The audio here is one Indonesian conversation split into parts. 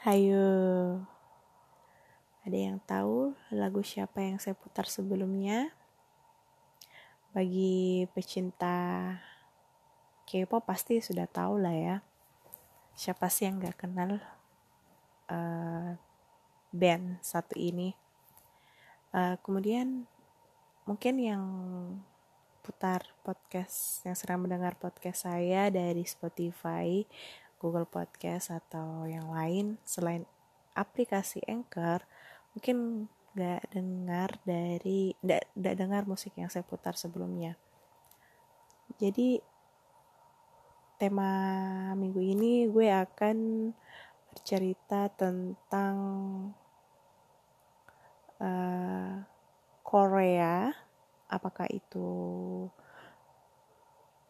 Hayo, ada yang tahu lagu siapa yang saya putar sebelumnya? Bagi pecinta K-pop pasti sudah tahu lah ya. Siapa sih yang gak kenal uh, band satu ini? Uh, kemudian mungkin yang putar podcast yang sedang mendengar podcast saya dari Spotify, Google Podcast atau yang lain selain aplikasi Anchor, mungkin nggak dengar dari nggak dengar musik yang saya putar sebelumnya. Jadi tema minggu ini gue akan bercerita tentang uh, Korea apakah itu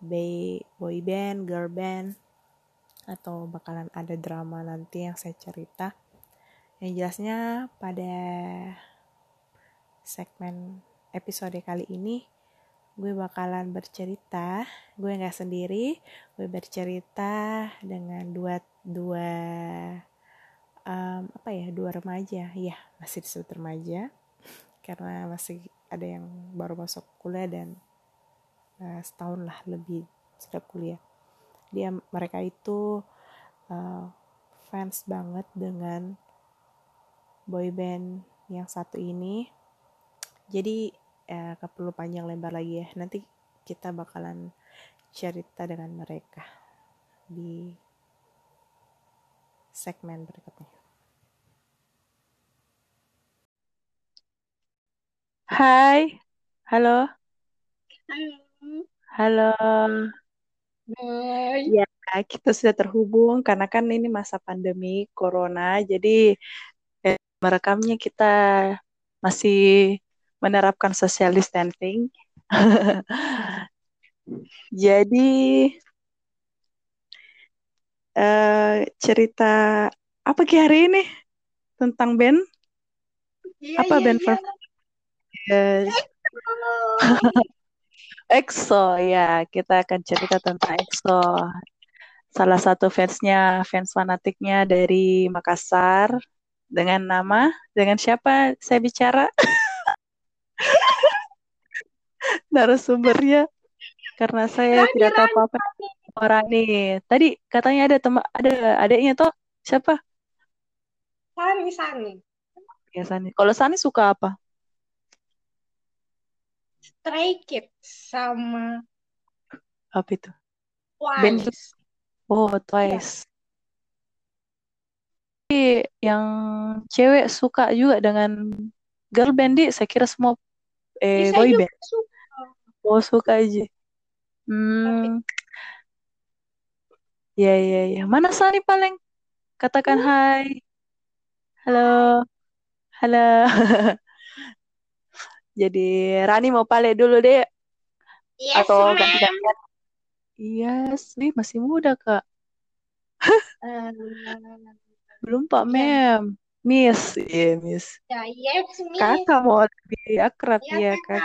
boy band, girl band, atau bakalan ada drama nanti yang saya cerita. Yang jelasnya pada segmen episode kali ini gue bakalan bercerita, gue nggak sendiri, gue bercerita dengan dua dua um, apa ya dua remaja, ya masih disebut remaja karena masih ada yang baru masuk kuliah dan uh, setahun lah lebih sudah kuliah. Dia mereka itu uh, fans banget dengan boy band yang satu ini. Jadi uh, gak perlu panjang lebar lagi ya. Nanti kita bakalan cerita dengan mereka di segmen berikutnya Hai, halo. Halo. Hai. Ya, kita sudah terhubung karena kan ini masa pandemi corona, jadi eh, merekamnya kita masih menerapkan social distancing. jadi uh, cerita apa ki hari ini tentang band? Iya, apa iya, band iya. Yes. EXO ya, kita akan cerita tentang EXO. Salah satu fansnya, fans fanatiknya dari Makassar dengan nama, dengan siapa saya bicara? Narasumbernya karena saya Rani, tidak tahu apa-apa orang nih. Tadi katanya ada teman ada adiknya toh siapa? Sani Sani. Ya Sani. Kalau Sani suka apa? Stray Kids sama apa itu? Twice. Band oh, Twice. Ya. yang cewek suka juga dengan girl band saya kira semua eh Bisa boy band. Suka. Oh, suka aja. Hmm. Ya, ya, ya. Mana Sani paling? Katakan hmm. hai. Halo. Halo. Jadi Rani mau pale dulu deh. Yes, Atau ganti-gantian. Iya, sih masih muda, Kak. uh, Belum Pak yeah. Mem. Miss, iya yeah, Miss. Ya, yes, Miss. Kakak mau lebih akrab ya, ya Kak.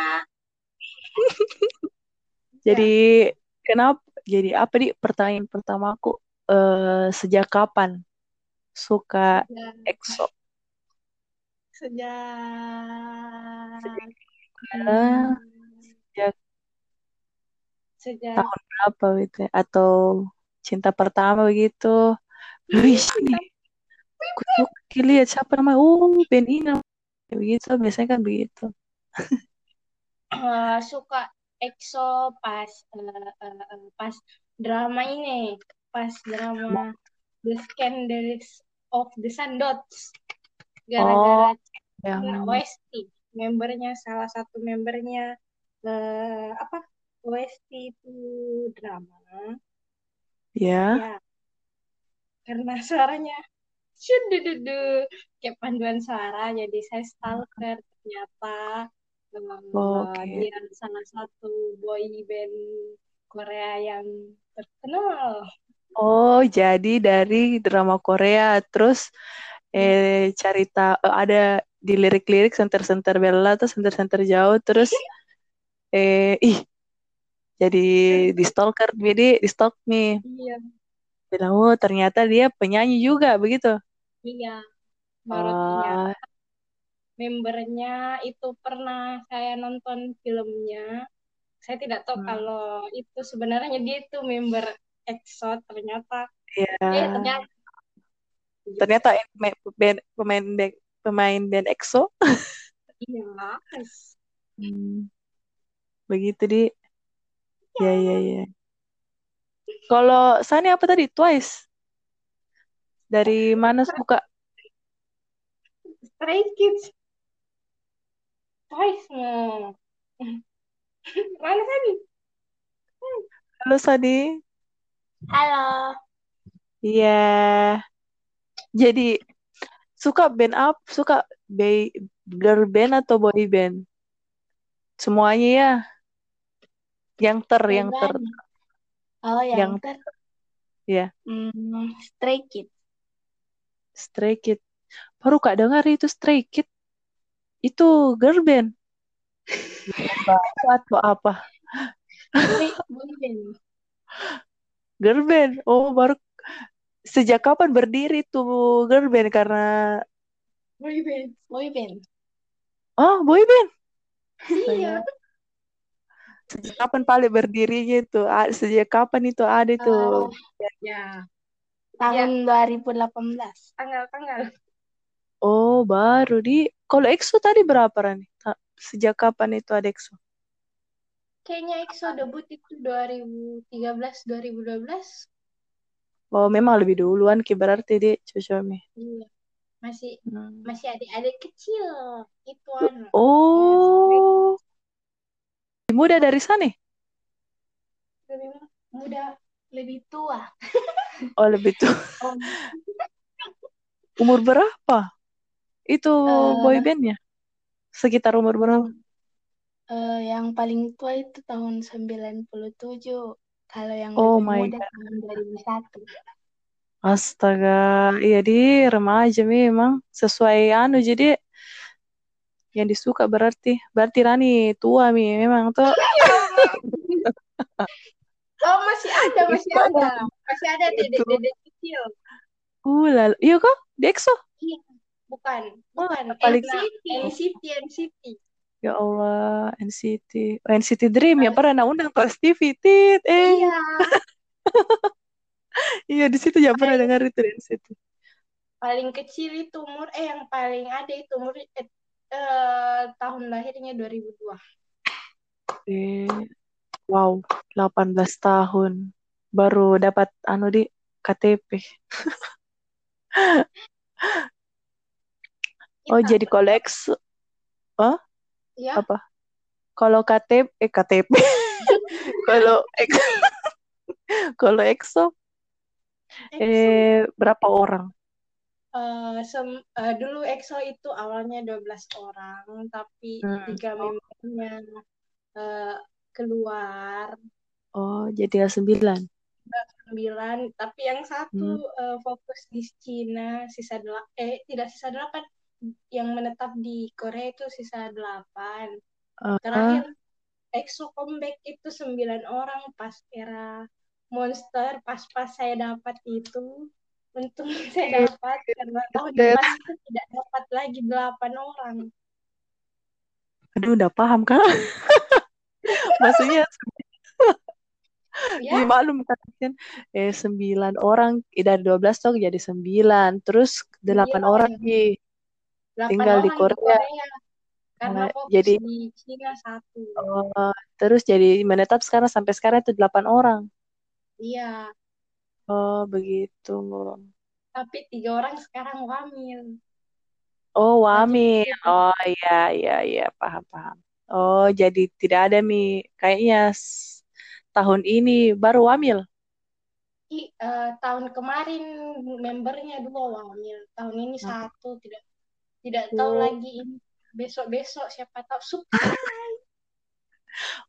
jadi ya. kenapa? Jadi apa di pertanyaan pertama aku uh, sejak kapan suka. EXO? Sejak hmm, sejak sejak tahun berapa gitu ya? atau cinta pertama begitu? Wih nih aku suka lihat siapa namanya? Oh Ben Ina. Begitu biasanya kan begitu. Uh, suka EXO pas uh, uh, pas drama ini. Pas drama The Scandals of the Sundots gara-gara oh, yang... OST membernya salah satu membernya uh, apa? OST itu drama. Yeah. ya karena suaranya shudududu kayak panduan suara jadi saya stalker ternyata. Oh, okay. dia salah satu boy band Korea yang terkenal. Oh jadi dari drama Korea terus eh cari tahu ada di lirik-lirik senter-senter Bella tuh senter-senter jauh terus eh ih jadi di stalker jadi di stalk nih. Iya. Bilang oh ternyata dia penyanyi juga begitu. Iya, baru oh membernya itu pernah saya nonton filmnya. Saya tidak tahu hmm, kalau itu sebenarnya dia itu member EXO ternyata. Eh ya ternyata ternyata pemain band pemain band pemain band EXO. Iya. Hmm, begitu di. Ya ya ya. Kalau Sani apa tadi? Twice? Dari mana suka? Stray Kids. Twice mau. Mana tadi? halo Sani. Halo. iya jadi suka band up suka bay girl band atau boy band? Semuanya ya. Yang ter yang ter. Oh, yang, yang ter. ya. Hmm, Stray Kids. Stray Kid baru kak dengar itu Stray Kid itu girl band. Atau apa? Band. girl band. Oh baru sejak kapan berdiri tuh girl band karena Boy band. Boy band. oh boy band Iya. sejak kapan paling berdirinya itu sejak kapan itu ada itu Eh, ya. Tahun 2018. Tanggal-tanggal. oh baru di kalau EXO tadi berapa Rani sejak kapan itu ada EXO Kayaknya EXO debut itu 2013 2012. Oh memang lebih duluan ki berarti di Chochomi Iya. Masih Hmm. masih adik-adik kecil. Itu oh lebih muda dari sana Lebih muda, lebih tua. oh lebih tuh Oh, umur berapa itu Eh, boy bandnya sekitar umur berapa eh, yang paling tua itu tahun 97. Kalau yang oh lebih my muda god tahun 2001. astaga iya di remaja memang sesuai anu jadi yang disuka berarti berarti Rani tua mi memang tuh Oh, masih ada, masih ada. Masih ada Itu. dedek-dedek kecil. uh lalu iya kok di EXO Iya, bukan, Wah, bukan. paling- NCT, NCT, NCT. Ya Allah NCT oh, NCT Dream ya pernah undang Tos TV tit eh. Iya, iya di situ ya pernah dengar itu NCT paling kecil itu umur, eh yang paling ada itu umur eh, eh, tahun lahirnya 2002. eh wow 18 tahun. Baru dapat anu di KTP oh Kita, jadi koleks ya, apa? Kalau KTP eh KTP kalau Ex- kalau EXO eh berapa orang? Eh, sem- eh, dulu EXO itu awalnya 12 orang, tapi Hmm. tiga membernya eh, keluar. Oh jadi sembilan? 9, tapi yang satu Hmm. eh, fokus di Cina, sisa delapan, eh tidak sisa delapan, yang menetap di Korea itu sisa delapan. Ah, Terakhir EXO comeback itu 9 orang pas era Monster, pas-pas saya dapat itu. Untung saya dapat karena tahun depan itu tidak dapat lagi 8 orang. aduh udah paham kak maksudnya Ya, ya maklum kan kan eh sembilan orang eh, dari dua belas tuh jadi sembilan terus delapan Sembilan. orang di 8 tinggal di orang Korea. Karena Nah, fokus jadi- di Cina satu. oh, terus jadi menetap sekarang sampai sekarang itu delapan orang? Iya, oh begitu tapi tiga orang sekarang wamil. oh wamil. oh iya iya iya paham paham. Oh jadi tidak ada mi. Kayaknya tahun ini baru wamil? I, eh, tahun kemarin membernya dua wamil, tahun ini Hmm. satu tidak tidak tahu Oh. lagi ini besok besok siapa tahu surprise.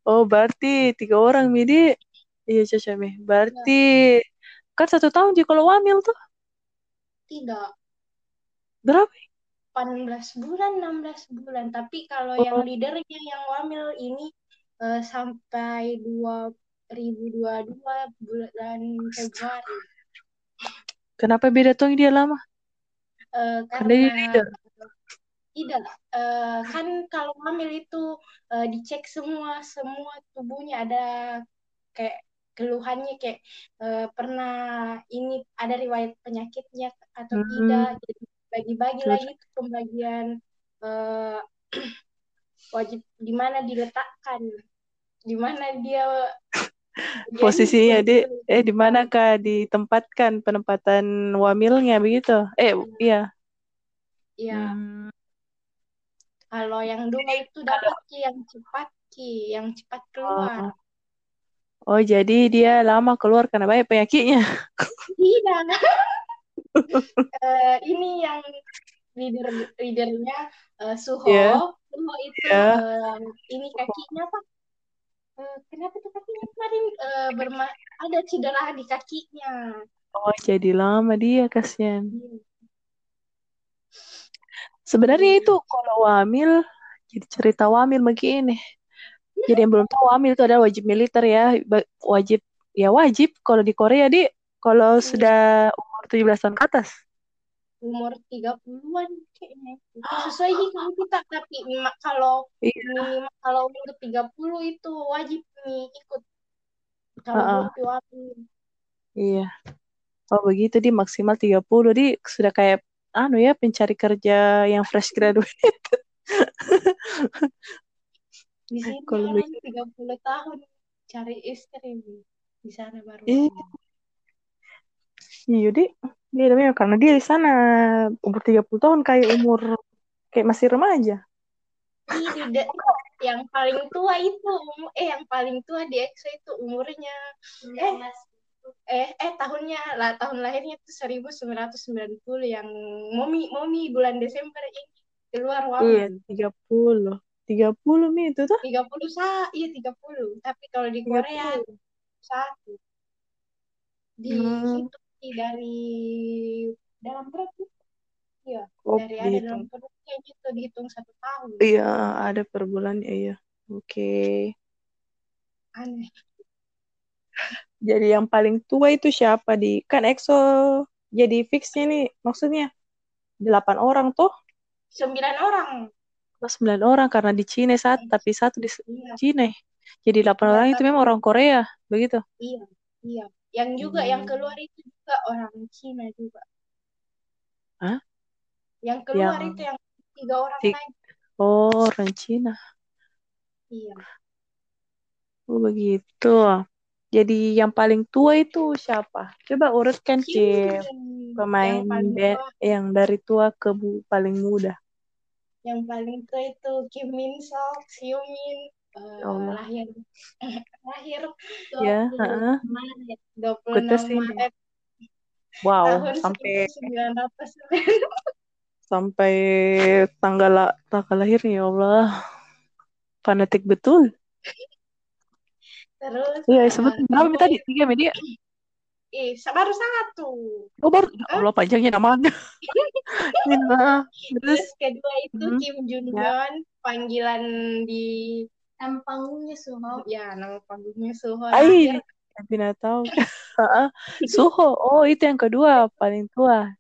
oh berarti tiga orang mi di. Iya caca mi. Berarti kan satu tahun sih kalau wamil tuh. Tidak. Berapa? 18 bulan 16 bulan. Tapi kalau Oh. yang leadernya yang wamil ini eh, sampai 2022 bulan Februari. Kenapa beda tuh dia lama? Uh, karena, karena dia tidak. Uh, kan kalau hamil itu uh, dicek semua semua tubuhnya ada kayak keluhannya kayak uh, pernah ini ada riwayat penyakitnya atau hmm. tidak jadi bagi-bagi lagi pembagian uh, wajib di mana diletakkan di mana dia posisinya di eh di mana kah ditempatkan penempatan wamilnya begitu? Eh iya. Iya. Hmm. Kalau yang dua itu dapat ki yang cepat ki yang cepat keluar oh. oh jadi dia lama keluar karena banyak penyakitnya tidak uh, ini yang leader leadernya uh, Suho yeah. Suho itu yeah. Iya. uh, ini kakinya apa uh, kenapa tuh kakinya kemarin uh, berma ada cedera di kakinya oh jadi lama dia kasihan yeah. Sebenarnya yeah. itu kalau wamil jadi cerita wamil begini jadi yang belum tahu wamil itu ada wajib militer ya wajib ya wajib kalau di Korea di kalau yeah. sudah umur 17 tahun ke atas umur 30-an kayaknya. Sesuai hitung kita tapi kalau iya. minimal kalau umur 30 itu wajib nih ikut. Kalau uh -uh. Iya. Oh begitu di maksimal 30 di sudah kayak anu ya pencari kerja yang fresh graduate. di sini kalau orang 30 tahun cari istri di sana baru. Iya. Iya, di Iya, tapi karena dia di sana umur 30 tahun kayak umur kayak masih remaja. Iya, yang paling tua itu eh yang paling tua di EXO itu umurnya eh eh eh tahunnya lah tahun lahirnya itu 1990 yang momi momi bulan Desember ini keluar waktu. Iya, 30. 30 mi itu tuh. 30 sa iya 30. Tapi kalau di Korea satu. Di hmm. itu dari dalam perut iya oh, dari ada dalam perut kayak gitu dihitung satu tahun iya ada per bulan ya iya oke okay. aneh jadi yang paling tua itu siapa di kan EXO jadi fixnya nih maksudnya delapan orang tuh sembilan orang oh, sembilan orang karena di Cina satu iya. tapi satu di iya. Cina jadi delapan iya, orang itu memang orang Korea begitu iya iya yang juga hmm. yang keluar itu juga orang Cina juga. Hah? Yang keluar yang... itu yang tiga orang lain. Oh, orang Cina. Iya. Oh, begitu. Jadi yang paling tua itu siapa? Coba urutkan Cip. Pemain yang, yang dari tua ke bu, paling muda. Yang paling tua itu Kim Min Sok, Min, uh, oh. lahir lahir 20 ya, uh, Maret 26 Maret wow tahun sampai 1900 sampai tanggal tanggal lahirnya ya Allah fanatik betul terus iya uh, sebut berapa tadi tiga media Eh, baru satu. Oh, baru. Ya Allah, panjangnya namanya. ya, terus kedua itu hmm. Kim Jun Hyun, ya. panggilan di Nama panggungnya Suho. Ya, nama panggungnya Suho. Ay, tidak tahu. Suho. Oh, itu yang kedua, paling tua.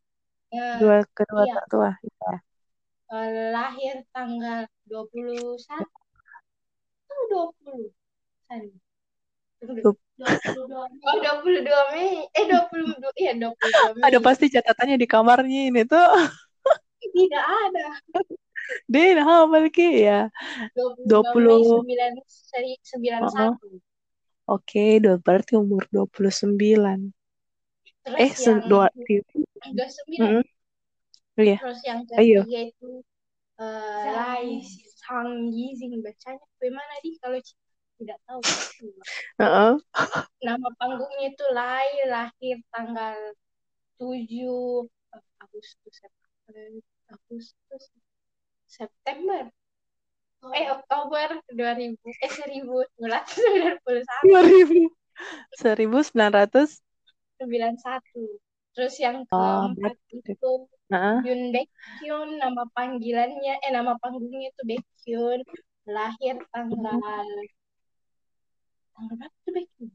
Ya, Dua kedua iya. tua. Ya. lahir tanggal 21 oh, 20 Sorry. 22 Oh, 22 Mei. Eh, 22. Iya, 22 Mei. Ada pasti catatannya di kamarnya ini tuh. Tidak ada. Dia nah lagi ya. 20 sembilan satu. Oke, dua berarti umur 29. Terus eh, yang dua dua sembilan. Iya. Terus yang ketiga Ayo. itu uh, Lai Sang Yizing bacanya bagaimana di kalau tidak tahu. Uh -uh. Nama panggungnya itu Lai lahir tanggal 7 Agustus Agustus September oh. eh Oktober 2000 eh 1991 2000 1991 terus yang oh, keempat oh, itu nah. Yun Baekhyun nama panggilannya eh nama panggungnya itu Baekhyun lahir tanggal tuh Baekhyun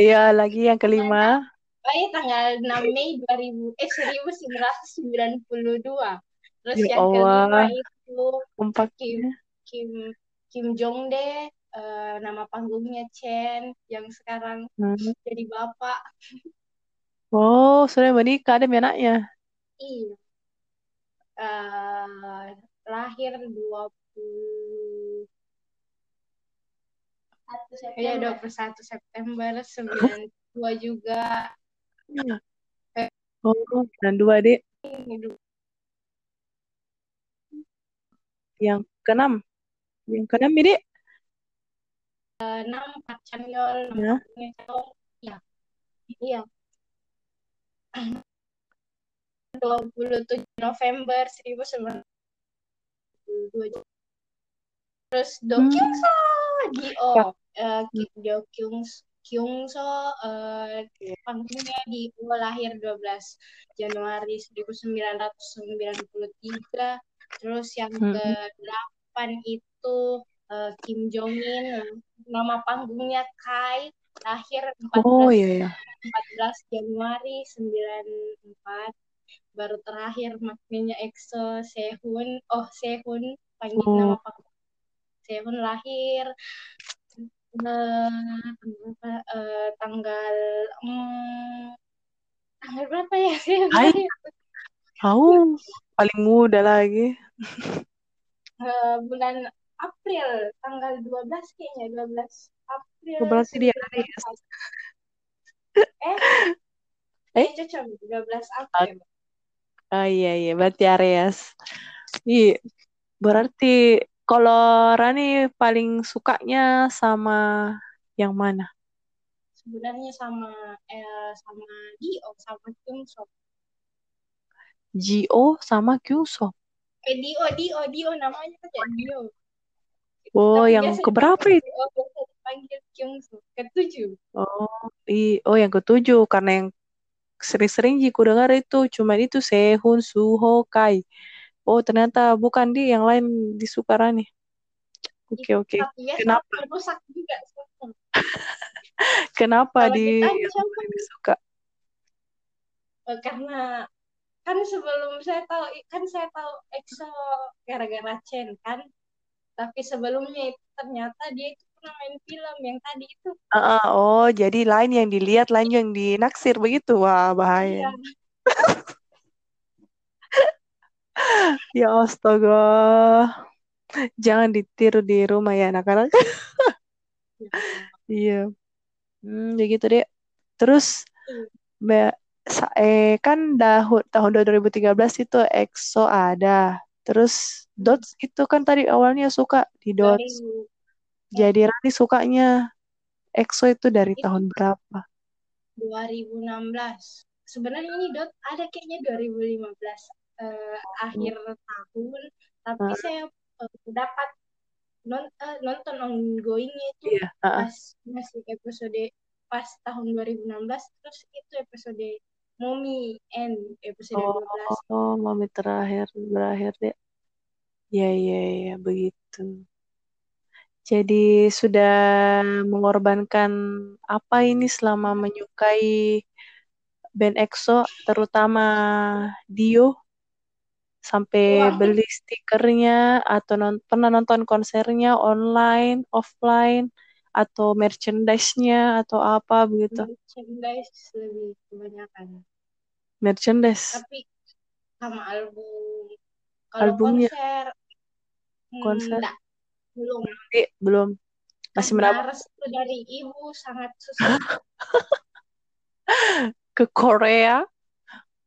Iya, lagi yang kelima. Oh iya, tanggal 6 Mei 2000, eh 1992. Terus Ya yang kelima Allah, itu Kim kompaknya. Kim Kim Jong De, eh, nama panggungnya Chen, yang sekarang Hmm. jadi bapak. Oh, sudah menikah ada anaknya. Iya. Eh, lahir 20 Iya, 21 September 92 juga. Oh, dan dua dek. Hidup Yang keenam. Yang keenam ini. enam Pak Chanyeol, Ya. Ya. Iya. 27 November 1992. Terus Do Hmm. Kyung So, Dio, Ya. eh, Ki- Do Kyung Kyung So, eh, panggungnya Dio lahir 12 Januari 1993. Terus yang Hmm. ke-8 itu eh, Kim Jong In, nama panggungnya Kai, lahir 14 Oh iya ya. 14 Januari 94 baru terakhir maknanya EXO Sehun oh Sehun panggil Oh. nama panggung Sehun lahir eh, tanggal eh, tanggal hmm, tanggal berapa ya lahir Tahu paling muda lagi. Eh, bulan April tanggal 12 kayaknya 12 April Oh, berarti dia 19 eh Eh? eh cocok 12 April Oh iya iya, berarti Aries. Iya. Berarti kalau Rani paling sukanya sama yang mana? sebenarnya sama eh, sama Dio sama Kim So Gio sama Kyuso. eh Dio Dio Dio namanya saja Dio Oh, Tapi yang keberapa itu? Dipanggil Kyung So ketujuh Oh, i oh yang ketujuh karena yang sering-sering Jiku dengar itu cuma itu Sehun, Suho, Kai. Oh, ternyata bukan di yang lain disuka Rani. Oke, oke. tapi biasa Kenapa? rusak juga semua. Kenapa Kalau di lain disuka? Eh, karena kan sebelum saya tahu kan saya tahu EXO gara-gara Chen kan tapi sebelumnya itu ternyata dia itu pernah main film yang tadi itu ah, oh, jadi lain yang dilihat, lain yang dinaksir begitu. Wah, bahaya. iya Ya astaga. Jangan ditiru di rumah ya anak-anak. Iya. Hmm, ya gitu deh. Terus eh kan dahun tahun 2013 itu EXO ada. Terus Dots itu kan tadi awalnya suka di Dots. Jadi Rani sukanya EXO itu dari Itu. tahun berapa? 2016 sebenarnya ini dot ada kayaknya 2015 eh, akhir tahun tapi Hmm. saya eh, dapat non, eh, nonton ongoingnya itu Iya, ah, ah. pas masih episode pas tahun 2016 terus itu episode Mommy End episode Oh, 12 oh, mami terakhir berakhir deh. Ya, ya, ya, begitu. Jadi sudah mengorbankan apa ini selama menyukai band EXO, terutama Dio, sampai Wah. beli stikernya atau non- pernah nonton konsernya online, offline, atau merchandise-nya atau apa begitu. merchandise lebih kebanyakan Merchandise. tapi sama album kalau Albumnya. konser hmm, Konser. enggak belum Eh, belum. Masih restu dari ibu sangat susah ke Korea.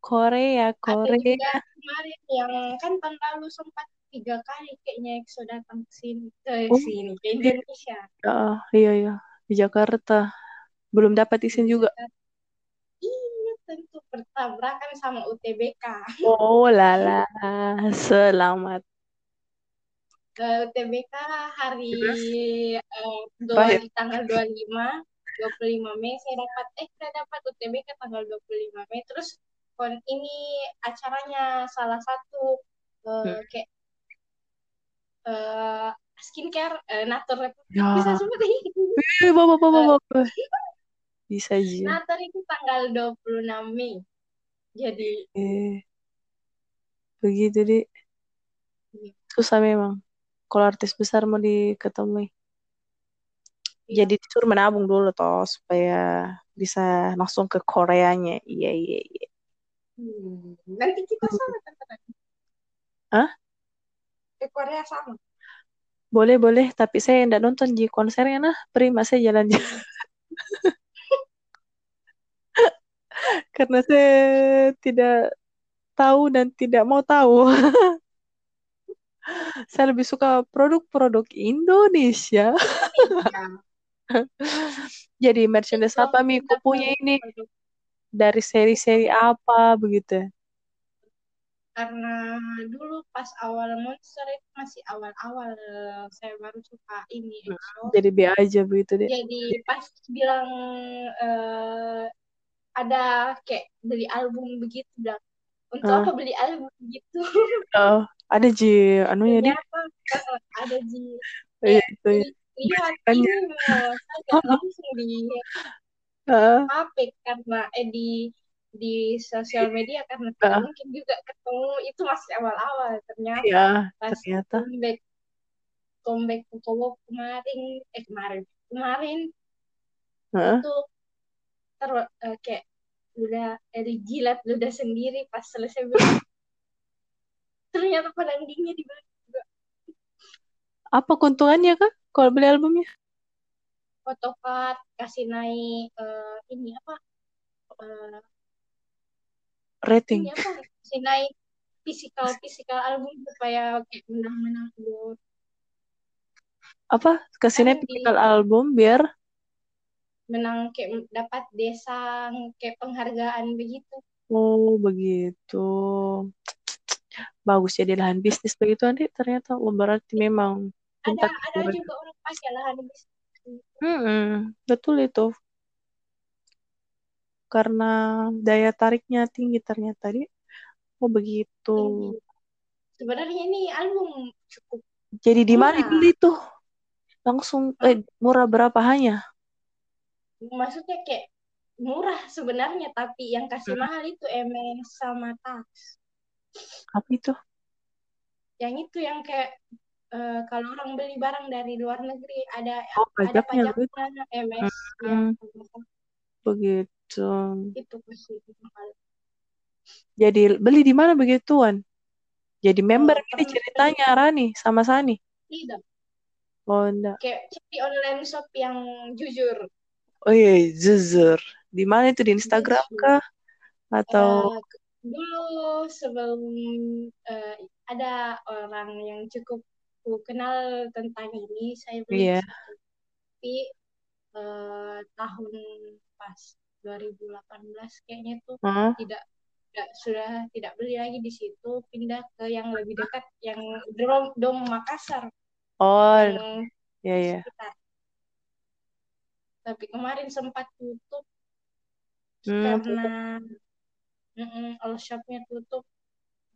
Korea, ada Korea. juga kemarin yang kan tahun lalu sempat tiga kali kayaknya EXO datang ke sini ke Oh, sini ke Indonesia Ah, iya, iya. Di Jakarta. Belum dapat izin juga. iya tentu bertabrakan sama UTBK Oh, lala. Selamat. Eh, UTBK hari eh, dua, tanggal 25 25 Mei saya dapat eh saya dapat UTBK tanggal 25 Mei terus kon ini acaranya salah satu eh, Hmm. kayak eh, skincare eh, Natur Ya. bisa sebut ini bawa, bawa. Bisa aja. Natal itu tanggal 26 Mei. Jadi Eh, begitu deh. Iya. Susah memang. Kalau artis besar mau diketemui. Iya. Jadi disuruh menabung dulu toh supaya bisa langsung ke Koreanya. Iya iya iya. Hmm, nanti kita sama teman Hah? Ke Korea sama. Boleh boleh, tapi saya tidak nonton di konsernya nah. Prima saya jalan jalan. Karena saya tidak tahu dan tidak mau tahu. saya lebih suka produk-produk Indonesia. Iya. Jadi merchandise apa Mi kita ku punya ini produk- dari seri-seri apa begitu. karena dulu pas awal Monster itu masih awal-awal saya baru suka ini. Jadi biar aja begitu deh. Jadi pas bilang eh, ada kayak beli album begitu bilang untuk Ah. apa beli album gitu Oh, ada ji anunya deh. eh, ada di Iya itu ya. li- lihat ini saya langsung di Ah, HP karena eh di di sosial media karena Ah. mungkin juga ketemu itu masih awal-awal ternyata ya, pas ternyata. comeback comeback Kokowo kemarin eh kemarin kemarin Heeh. itu ter eh, kayak udah dari jilat udah sendiri pas selesai ternyata penandingnya dibeli juga Apa keuntungannya kak kalau beli albumnya? Photocard kasih naik eh, ini apa? Eh, Rating. ini apa? Kasih naik physical physical album supaya kayak menang-menang award Apa? Ke sini Kan di- physical album biar menang kayak dapat desa kayak penghargaan begitu. Oh begitu. Bagus jadi lahan bisnis begitu nanti ternyata oh, berarti memang ada ada juga orang pakai lahan bisnis Mm-mm, betul itu. Karena daya tariknya tinggi ternyata dia. Oh begitu. tinggi. Sebenarnya ini album cukup Jadi di mana Murah. dibeli tuh? Langsung eh murah berapa hanya? maksudnya kayak murah sebenarnya tapi yang kasih Hmm. mahal itu MS sama tax. Apa itu? Yang itu yang kayak eh, kalau orang beli barang dari luar negeri ada Oh ada pajaknya pajaknya MS Hmm. yang Begitu. itu pasti. Jadi beli di mana begituan? Jadi member Oh, ini pernah ceritanya Rani sama Sani. Tidak, Oh enggak. kayak cari online shop yang jujur. Oh iya, jujur. Di mana itu di Instagram Jujur. kah? Atau Eh, dulu sebelum eh, ada orang yang cukup ku kenal tentang ini, saya beli Iya. di situ. Tapi eh, tahun pas 2018 kayaknya tuh Hah? tidak tidak sudah tidak beli lagi di situ, pindah ke yang lebih dekat yang Dom, Dom Makassar Oh, iya iya. sekitar. Tapi kemarin sempat tutup Hmm, karena mm-mm, all shopnya tutup.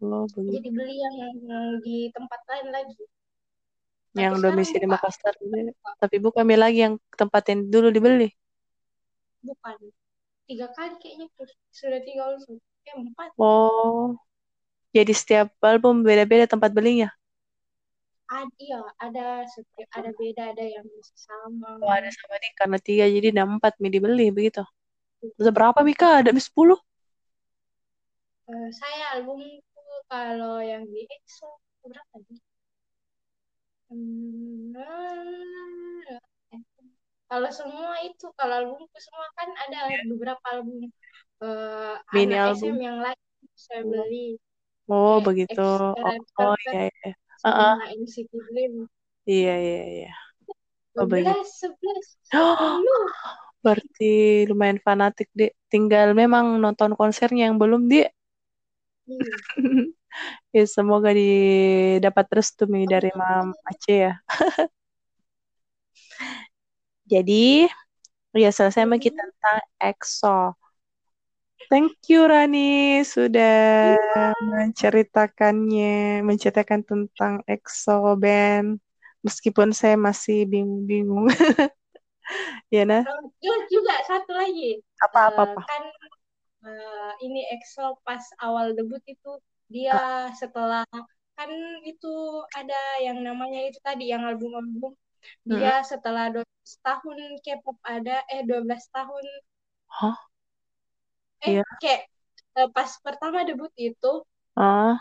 oh begitu. Jadi beli yang di tempat lain lagi. Tapi Yang domisili. Makassar. Tapi bukan lagi yang tempat yang dulu dibeli. Bukan. Tiga kali kayaknya. Sudah tiga shop. Eh, empat. Oh, jadi setiap album beda-beda tempat belinya. Ada, iya, ada setiap ada beda, ada yang sama. Oh, ada sama nih karena tiga jadi ada empat mi dibeli begitu. Terus berapa Mika? Ada mi sepuluh? Eh, saya albumku kalau yang di EXO berapa nih? Hmm, eh, kalau semua itu, kalau albumku semua kan ada beberapa album eh, Mini anak album. SM yang lain saya beli Oh kayak begitu. X Oh, oh iya iya. Heeh. sama NCT Dream. Iya iya iya. Oh begitu. 12, 11, 10. Berarti lumayan fanatik deh. Tinggal memang nonton konsernya yang belum dia. Iya. Ya, semoga didapat restu Mi Oh, dari Mam. Aceh ya. Jadi, ya selesai sama kita tentang EXO. Thank you Rani sudah menceritakannya, menceritakan tentang EXO band. Meskipun saya masih bingung-bingung. ya nah juga satu lagi apa apa Eh, apa kan eh, ini EXO pas awal debut itu dia setelah kan itu ada yang namanya itu tadi yang album-album dia setelah 12 tahun K-pop ada eh 12 tahun Hah? eh Iya. kayak eh, pas pertama debut itu ah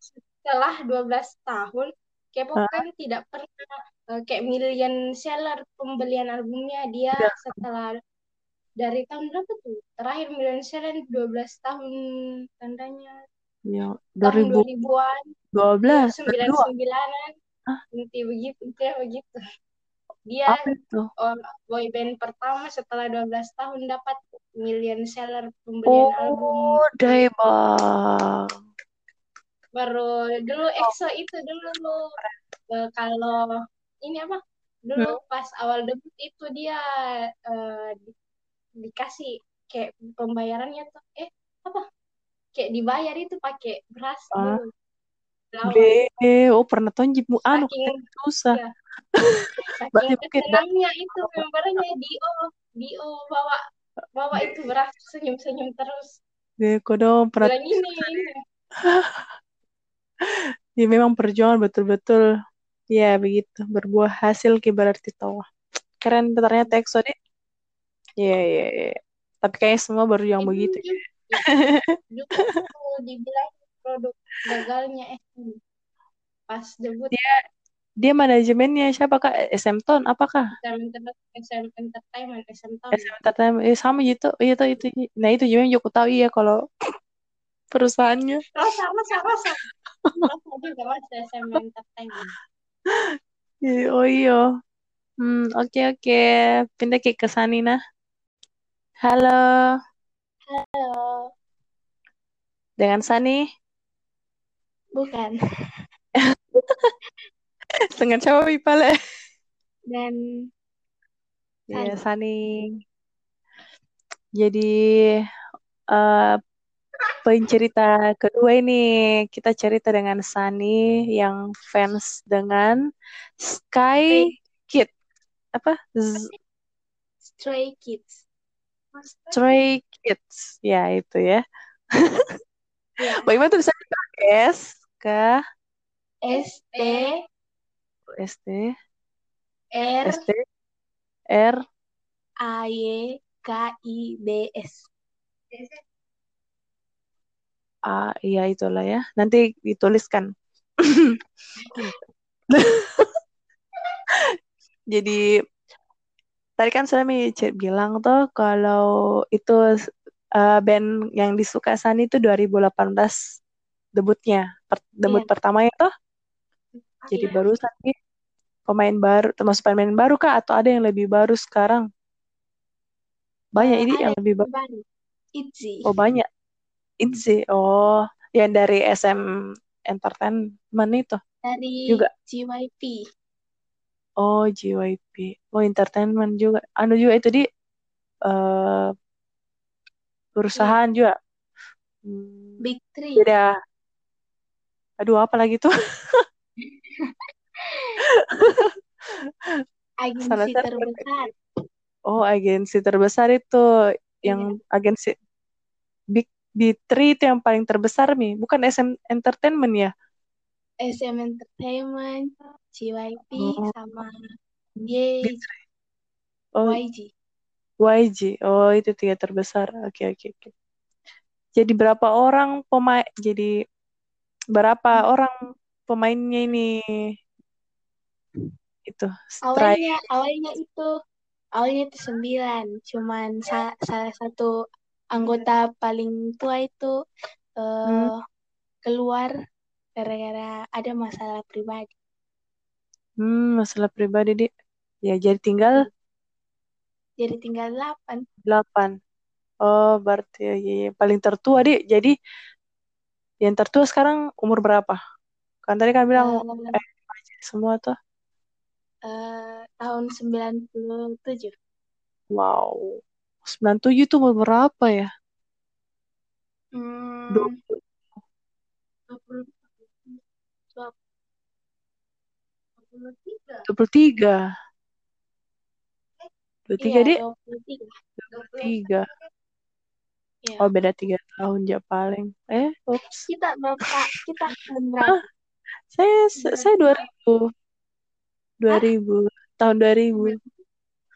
setelah 12 tahun K-pop Ah. kan tidak pernah eh, kayak million seller pembelian albumnya dia Iya. setelah dari tahun berapa tuh terakhir million seller 12 tahun tandanya ya tahun 2012 2000-an dan dua 99-an Hah? nanti begitu kayak begitu. Dia apa itu? oh, boy band pertama setelah 12 tahun dapat million seller pembelian album. oh dai bang. Baru dulu EXO itu dulu. Eh, kalau ini apa? Dulu pas awal debut itu dia eh, di- dikasih kayak pembayarannya tuh. Eh kayak dibayar itu pakai beras Ah. dulu. Be, oh pernah tonjib mu anu susah. iya. Saking mungkin senangnya itu membernya Dio Dio bawa bawa itu beras senyum senyum terus Be, kodong pernah bilang ini ya memang perjuangan betul-betul ya begitu berbuah hasil berarti tahu. Keren ternyata EXO deh. Iya iya iya. Tapi kayaknya semua baru yang Itu begitu. juga, juga tuh dibilang produk gagalnya eh pas debut Dia manajemennya siapa kak? SM Tone apakah? SM Entertainment SM Town SM Entertainment eh, sama gitu. Iya tuh itu. Nah itu juga yang aku tahu iya kalau perusahaannya. Rosa Rosa Rosa Rosa juga mas SM Entertainment Iya, Oh iya. Hmm, oke oke. Pindah ke ke Sanina. Halo, halo dengan Sani. bukan Dengan siapa Pipale? dan Iya, Sani. Jadi eh pencerita kedua ini kita cerita dengan Sani yang fans dengan Sky Kid. Apa? Z- Stray Kids Stray Kids. Ya, itu ya. ya Bagaimana tulisannya? S K S T S T R S T R A Y K I D S A iya itulah ya. Nanti dituliskan. Jadi tadi kan sudah bilang tuh kalau itu eh, band yang disuka Sani itu 2018 debutnya. Per- debut Iya. pertamanya tuh. Jadi Iya. barusan nih pemain baru termasuk pemain baru kah atau ada yang lebih baru sekarang? Banyak ini yang lebih baru. baru Itzy Oh banyak. Itzy. Oh, yang dari SM Entertainment itu. dari juga. JYP Oh, JYP. Oh, entertainment juga. Anu juga itu di eh perusahaan juga. Hmm, Big Three beda. Aduh, apa lagi tuh? agensi Salah terbesar Oh, agensi terbesar itu yang agensi Big B3 itu yang paling terbesar nih. Bukan SM Entertainment ya? SM Entertainment JYP Oh. sama YG Oh, YG YG. Oh, itu tiga terbesar. Oke, oke, oke. Jadi berapa orang pemain? Jadi berapa orang pemainnya ini? Itu strike. awalnya awalnya itu awalnya itu sembilan cuman sa- salah satu anggota paling tua itu eh, Hmm. keluar gara-gara ada masalah pribadi Hmm, masalah pribadi di. Ya, jadi tinggal jadi tinggal delapan delapan. Oh, berarti ya, ya, ya. paling tertua di. Jadi yang tertua sekarang umur berapa? Kan tadi kan bilang Eh, eh, semua tuh. eh, tahun 97 Wow. 97 tuh umur berapa ya? hmm, 20. 20 23 23. 23 Iya, Dik? 23. 23. Iya. Oh, beda 3 tahun ya paling. Eh, ups. Kita Bapak, kita berapa? Saya saya 2000. 2000. Tahun 2000.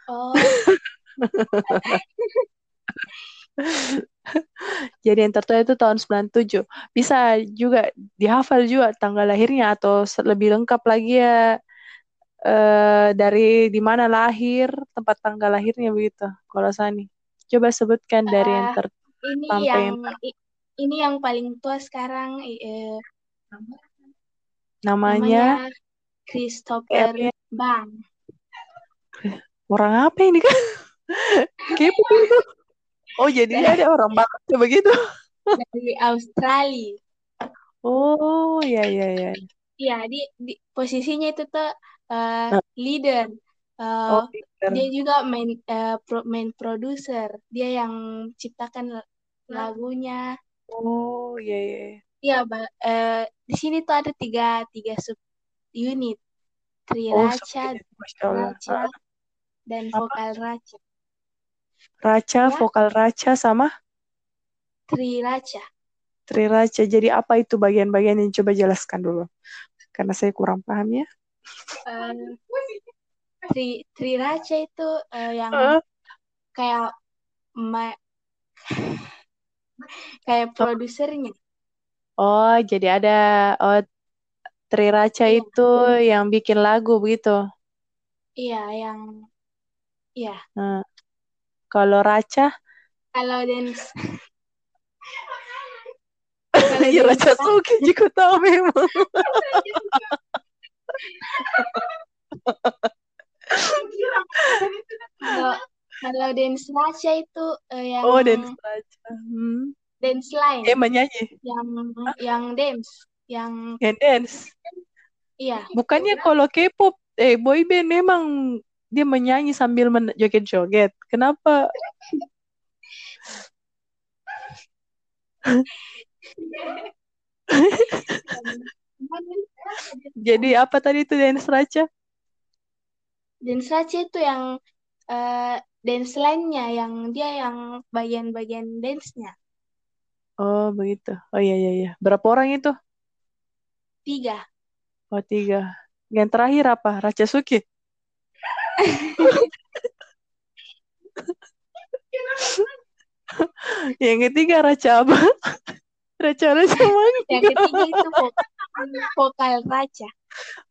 Oh, Jadi yang tertua itu tahun 97. Bisa juga dihafal juga tanggal lahirnya atau lebih lengkap lagi ya eh dari di mana lahir, tempat tanggal lahirnya begitu. Kalau Sani. Coba sebutkan dari yang Eh, tertua ini sampai yang yang ter- ini yang paling tua sekarang eh, namanya namanya Christopher Bang orang apa ini kan? Kepo itu. Oh, jadinya ada orang barat begitu. dari Australia. Oh, ya ya ya. Iya, di, di posisinya itu tuh eh, Nah, leader. Eh, Oh, leader. dia juga main eh, pro- main producer. Dia yang ciptakan lagunya. Oh, ya ya. ya. Iya, ba- eh, di sini tuh ada tiga tiga sub unit, Oh, itu. Masya Allah. Raca, Ah, dan apa? vokal Raca. Raca, Ya, vokal Raca sama Triraca. Triraca. Jadi apa itu bagian-bagian yang coba jelaskan dulu. Karena saya kurang paham ya. Eh, Tri Triraca itu eh, yang Ah, kayak ma- kayak produsernya. Oh, jadi ada oh Triraca Iya, itu yang bikin lagu begitu. iya yang iya. Nah, kalau Raca, Kalau dance kalau ya dance Raca Suki juga tahu memang. kalau kalau dance Raca itu eh, yang Oh, dance Raca. Hmm. dance line, Eh, menyanyi. yang Hah? yang dance, yang Yang dance. iya. Bukannya kalau K-pop, eh boy band memang dia menyanyi sambil men joget-joget. Kenapa? Jadi apa tadi itu dance Raca? Dance Raca itu yang eh, dance line-nya, yang dia yang bagian-bagian dance-nya. Oh, begitu. Oh iya iya iya. Berapa orang itu? Tiga. Oh, tiga. Yang terakhir apa? Raca Suki? Yang ketiga Raca apa? Raca Raca Yang Mangga. ketiga itu vokal, Raca.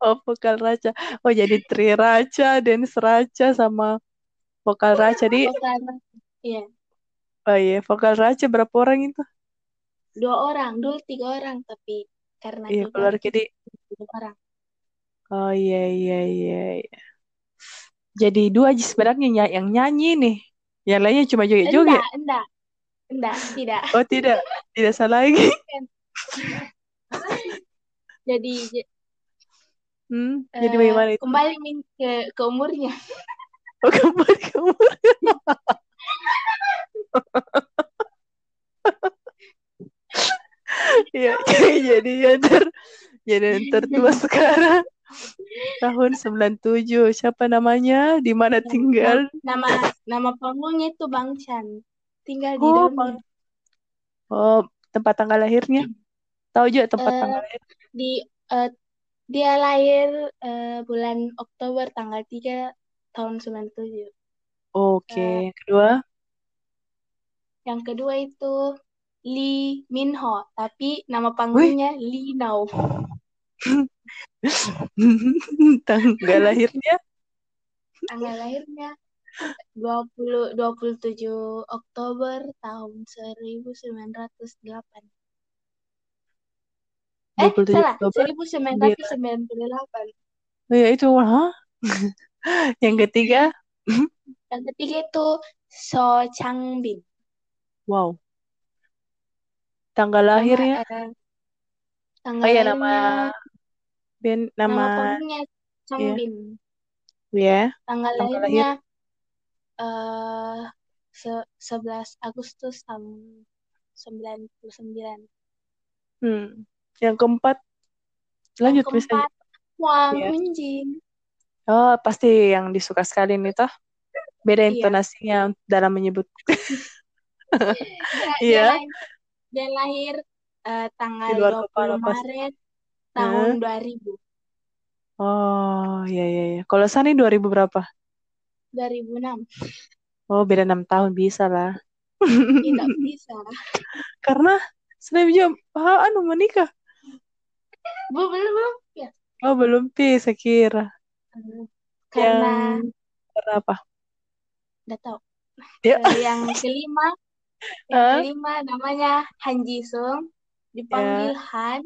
Oh, vokal Raca. Oh, jadi Tri Raca, dance Raca, sama vokal Raca. Di, Vokal. Iya. oh iya, vokal Raca berapa orang itu? Dua orang, dulu tiga orang, tapi karena Iya, keluar jadi. dua orang. Oh iya iya iya. iya. Jadi dua aja sebenarnya ny- yang nyanyi nih. Yang lainnya cuma joget-joget. Enggak, enggak, enggak, tidak. Oh tidak, tidak salah lagi. Jadi Hmm, jadi eh, bagaimana itu? kembali ke, ke umurnya. Oh kembali kamu. Iya, jadi yang ter jadi tertua sekarang tahun 97. Siapa namanya? Di mana tinggal? Nama nama panggungnya itu Bang Chan. Tinggal di Oh. Bang. Oh, tempat tanggal lahirnya? Tahu juga tempat Eh, tanggal lahir? Di eh, dia lahir eh, bulan Oktober tanggal 3 tahun 97. Oke, Eh, yang kedua. yang kedua itu Lee Min Ho, tapi nama Wih, panggungnya Lee Now. tanggal lahirnya? Tanggal lahirnya 20 27 Oktober tahun 1908. Eh, 27 salah, Oktober 1998. Oh ya itu, hah? Yang ketiga, Yang ketiga itu So Changbin. wow, tanggal Nama lahirnya, oh tanggal ya lahirnya nama band, nama nama, panggungnya ya, Changbin. ya, Tanggal tanggal lahir, lahirnya eh se 11 Agustus tahun 99. hmm. Yang keempat, Yang lanjut bisa, keempat Wang ya. Hunjin. Oh pasti yang disuka sekali nih toh, Beda Iya. intonasinya dalam menyebut. Dia, dia Iya. lahir, dia lahir Di tanggal luar 20 kepala pas. Maret tahun 2000. Oh, iya iya iya. Kalau Sani 2000 berapa? 2006. Oh, beda 6 tahun bisa lah. Tidak bisa. Karena Sani jam ah, anu menikah. Belum, belum, belum. Ya. Oh, belum pi, saya kira. Karena Yang karena apa? nggak tahu. Ya. Eh, yang kelima, yang Hah? kelima namanya Han Ji Sung, dipanggil Han.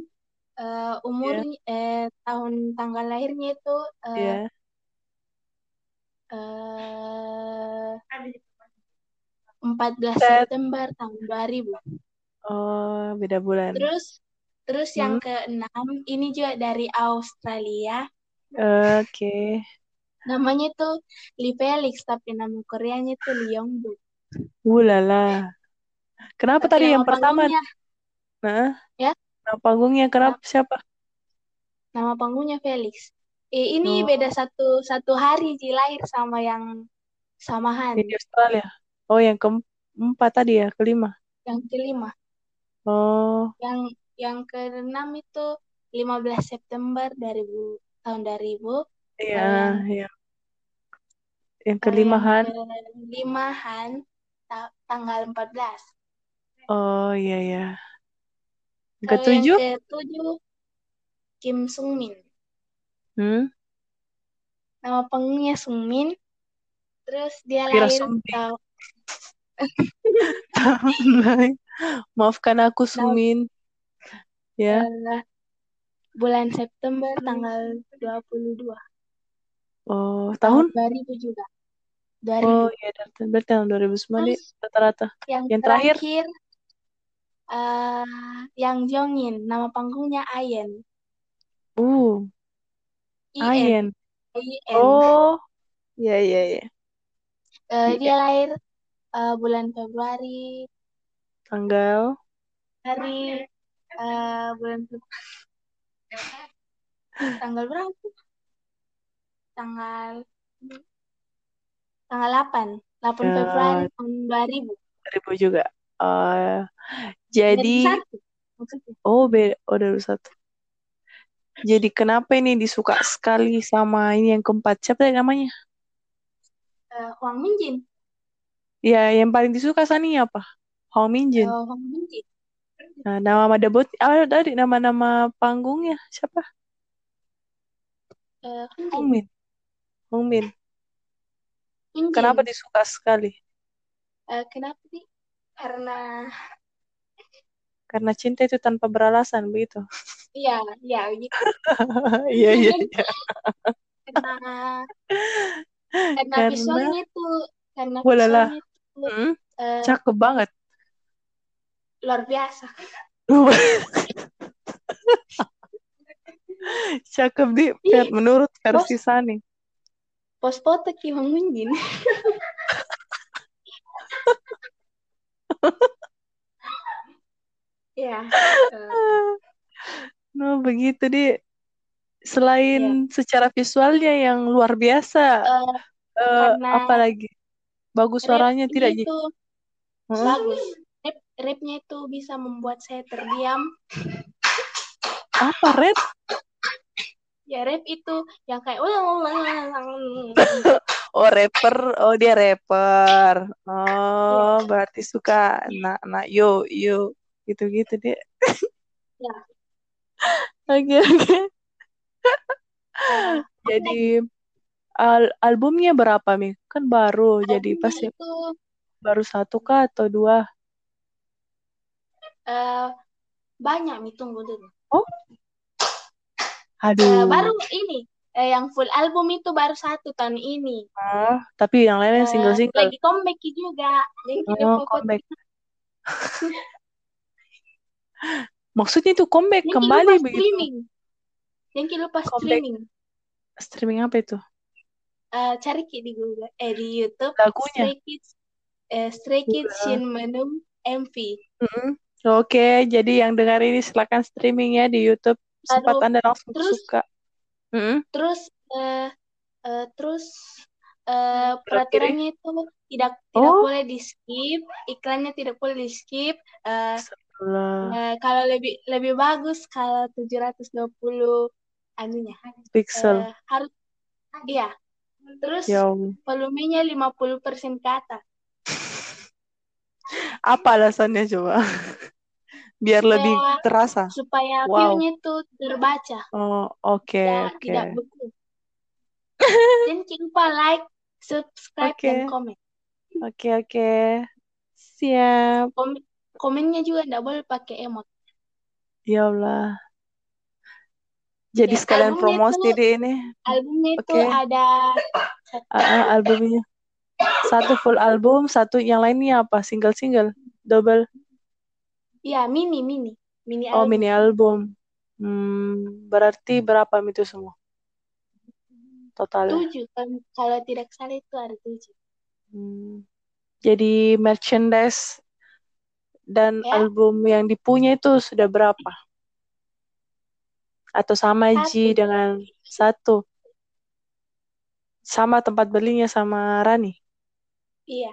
Eh, umurnya eh, tahun tanggal lahirnya itu eh, Iya. eh, 14 Set. September tahun 2000. Oh, beda bulan. Terus terus yang Hmm. keenam ini juga dari Australia. Oke. Namanya tuh Lee Felix tapi nama Koreanya tuh Lee Yong-bok. Ulala. Kenapa Tapi tadi nama yang pertama? panggungnya Nah, ya, nama panggungnya kenapa siapa? nama panggungnya Felix. Eh, ini Oh, beda satu satu hari Ji lahir sama yang samahan. di Australia. Oh, yang keempat tadi ya, kelima. Yang kelima. Oh, Yang yang keenam itu 15 September 2000 tahun 2000. iya, iya. Yang kalau kelima yang Han. kelima Han ta- tanggal 14. Oh, iya iya. Yang Kalau yang ketujuh? ketujuh Kim Sung Min. Hmm? Nama panggungnya Sung Min. Terus dia Kira lahir tahun. Maafkan aku Sumin. Ya. eh, bulan September tanggal 22. Oh, Tahun tahun? 2000 juga. Oh, 2000. iya. berarti berarti tahun 2009 nih Terus rata-rata. yang Yang terakhir? terakhir eh Yang Jongin. Nama panggungnya Ayen. Uh. Ayen. Oh, iya iya iya. Iya. dia lahir eh, bulan Februari Tanggal hari eh, bulan tanggal berapa? Tanggal tanggal 8. 8 ya, Februari tahun 2000. 2000 juga. Eh, jadi, 2001 maksudnya. oh beda, oh 2001. Jadi kenapa ini disuka sekali sama ini yang keempat? Siapa tadi namanya? Eh, Huang Minjin. Ya, yang paling disuka Sani apa? Hong Eh, Minjin. Huang Minjin. Nah, nama debut, ah, tadi nama-nama panggungnya siapa? Eh, Hong Minjin. Min. Hong Min. Kenapa disuka sekali? Eh, kenapa sih? Karena Karena cinta itu tanpa beralasan begitu. iya, iya gitu. Iya iya iya. Karena karena Karena visualnya itu karena walala, visualnya itu hmm, eh, cakep banget. Luar biasa. Cakep di Ih, menurut versi Sani. pos foto Ki Minjin. Ya, No, begitu di selain secara visualnya yang luar biasa, eh, karena apalagi bagus suaranya tidak Ji? itu Heeh. bagus. Rap, rapnya itu bisa membuat saya terdiam. Apa Red? Ya rap itu yang kayak Oh rapper, oh dia rapper. Oh berarti suka nak nak yo yo gitu-gitu dia. Ya. Oke oke. Eh, apa Jadi al albumnya berapa Mi? Kan baru, jadi albumnya pasti itu baru satu kah atau dua? Eh, banyak nih tunggu dulu. Oh, Eh, aduh. baru ini eh, yang full album itu baru satu tahun ini. Ah, tapi yang lainnya Eh, single-single. lagi comeback juga. Yang kita Oh, comeback. Maksudnya itu comeback Yang kembali lupa begitu. streaming. Yang lupa Comeback streaming. streaming apa itu? Eh, cari Ki di Google, eh di YouTube. Lagunya. Stray Kids, eh, Stray Kids. Shin Menum MV. Mm-mm. Oke, jadi yang dengar ini silakan streaming ya di YouTube. Sempat Aduh, Anda langsung terus suka. Mm-mm. terus eh, eh, terus eh, peraturannya itu tidak tidak Oh. boleh di skip, iklannya tidak boleh di skip. Eh, Lah, eh, kalau lebih lebih bagus kalau 720 anunya pixel. eh, harus iya. Terus Ya Allah. volumenya 50% ke atas. Apa alasannya coba? Biar lebih Supaya- terasa. supaya Wow. view-nya itu terbaca, Oh, oke, tidak oke. tidak beku. Dan jangan lupa like, subscribe Oke. dan komen. Oke, oke. Siap. Komen komennya juga tidak boleh pakai emot. Ya Allah. Jadi Ya, sekalian promosi di ini. Albumnya itu Oke. ada Ah, ah, albumnya. Satu full album, satu yang lainnya apa? Single-single, double. Ya mini mini mini Oh, album. mini album. Hmm, berarti berapa itu semua? Totalnya. Tujuh kan kalau tidak salah itu ada tujuh. Hmm. Jadi merchandise dan Ya. album yang dipunya itu sudah berapa? Atau sama Ji Satu. dengan satu? Sama tempat belinya sama Rani? Iya.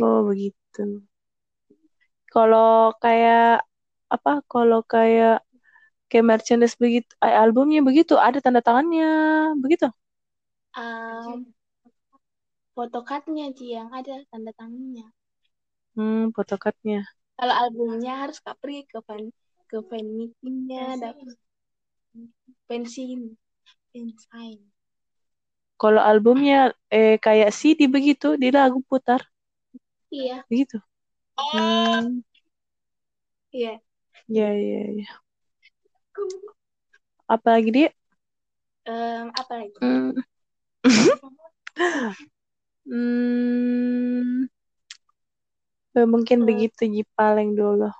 Oh, begitu. Kalau kayak apa? Kalau kayak kayak merchandise begitu, eh, albumnya begitu, ada tanda tangannya, begitu. Um, photocardnya sih yang ada tanda tangannya. Hmm, photocardnya. Kalau albumnya harus kak pergi ke fan ke fan meetingnya dapat pensin pensign. Kalau albumnya eh kayak CD begitu, di lagu putar, Iya. begitu. Hmm, Iya. ya ya ya. Apa lagi dia? Em, apa lagi? Hmm. Hmm. Eh, Mungkin Eh. begitu Ji paling dulu.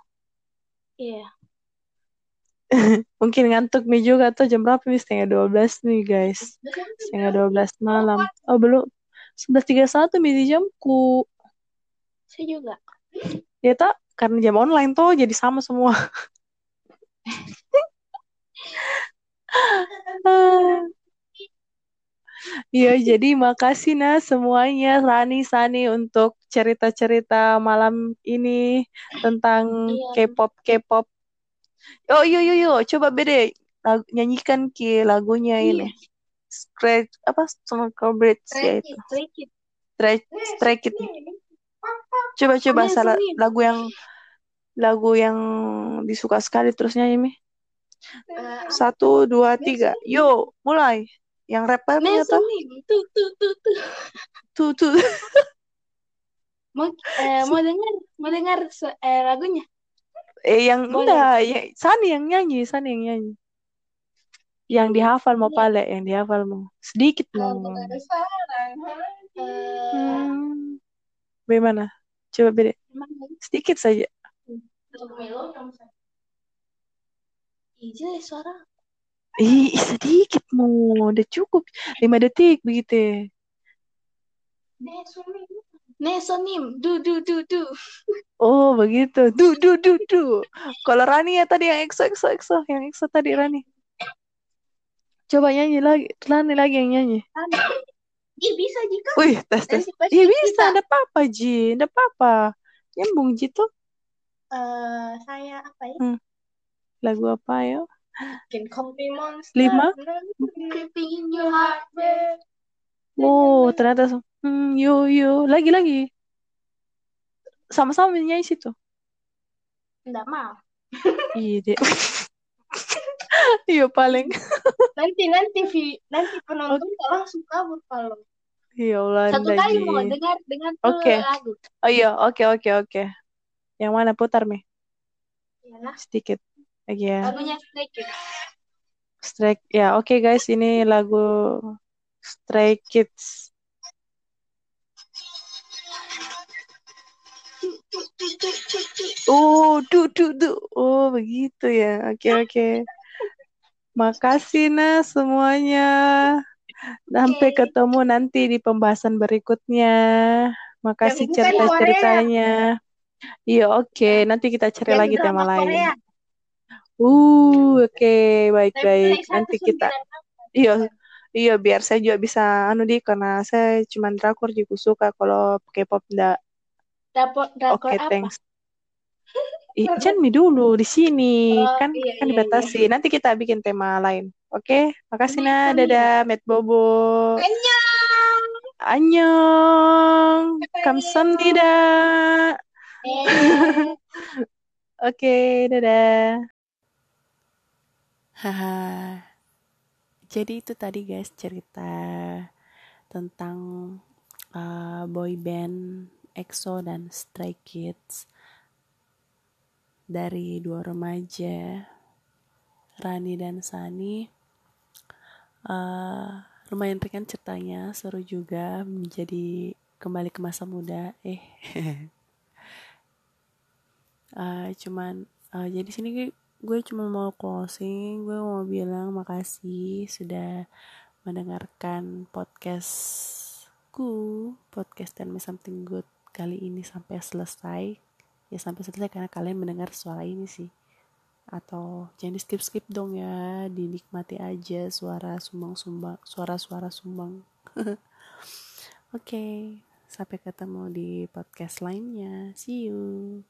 Iya. Mungkin ngantuk nih juga tuh jam berapa nih? Setengah 12 nih guys. Setengah 12 malam. Oh belum. 11.31 nih di jamku. Saya juga. Ya tak? Karena jam online tuh jadi sama semua. Iya, jadi makasih nah semuanya Rani, Sani untuk cerita-cerita malam ini tentang Iya. K-pop, K-pop. Oh, yuk, yuk, yuk, coba bede lagu- nyanyikan ki lagunya ini. Stray, apa? Bridge ya itu. Stray Kids. Stray, Stray Kids. Coba, coba Yes, salah Nin. lagu yang lagu yang disuka sekali terus nyanyi mi. Eh, Satu, dua, tiga. Yo, mulai. Yang rappernya Nelson tuh. Tuh, tuh, tuh, tuh. Tuh, tuh. Mau, eh, mau dengar, mau dengar eh, lagunya? Eh yang enggak, ya, Sani yang nyanyi, Sani yang nyanyi. Yang dihafal mau Iya. pale, yang dihafal mau. Sedikit mau. Hmm. Bagaimana? Coba beda. mana? Sedikit saja. Jelek suara. Ih, sedikit mau. Udah cukup. Lima detik begitu. Nesonim, du du du du. Oh, begitu. Du, du, du, du. Kalau Rani ya tadi yang EXO, EXO, EXO. Yang EXO tadi Rani. Coba nyanyi lagi. Rani lagi yang nyanyi. Ih, bisa jika. Wih, tes, tes. Iya bisa, ada apa-apa, Ji. Ada apa-apa. Nyambung, Ji tuh. Eh, saya apa ya? Lagu apa ya? Can me monster. Lima? Oh, ternyata hmm, yo yo lagi lagi sama-sama nyanyi situ. Nggak mau. Iya deh. Iya paling. Nanti nanti vi, nanti penonton nggak langsung kabur kalau Ya Allah, satu ndak, kali mau dengar dengar Oke. lagu. Oh iya, oke oke oke. Yang mana putar mi? Ya lah. Sedikit lagi ya. Lagunya Stray Kids. Strike. Ya, oke guys, ini lagu Stray Kids. Oh, du du du. Oh, begitu ya. Oke oke. Makasih nah semuanya. Sampai ketemu nanti di pembahasan berikutnya. Makasih cerita-ceritanya. Iya, oke. Nanti kita cari Yang lagi tema drama lain. Korea. Uh, oke, Tapi baik-baik. Nanti kita, iya, iya biar saya juga bisa anu di karena saya cuma drakor juga suka kalau K-pop drakor drakor oke apa thanks jangan mi dulu di sini. Oh, kan iya, kan iya, dibatasi. Nanti kita bikin tema lain. Oke makasih Ini nah dadah Met Bobo. Annyeong. annyeong! Kamsahamnida Eh. oke dadah. Haha. Jadi itu tadi guys cerita tentang uh, boy band EXO dan Stray Kids dari dua remaja Rani dan Sani. Uh, lumayan ringan ceritanya seru juga menjadi kembali ke masa muda. Eh uh, cuman uh, jadi sini gue cuma mau closing. Gue mau bilang makasih sudah mendengarkan podcastku podcast Tell Me Something Good kali ini sampai selesai ya sampai selesai karena kalian mendengar suara ini sih. Atau jangan di skip skip dong ya dinikmati aja suara sumbang sumbang suara suara sumbang. Oke okay, sampai ketemu di podcast lainnya. See you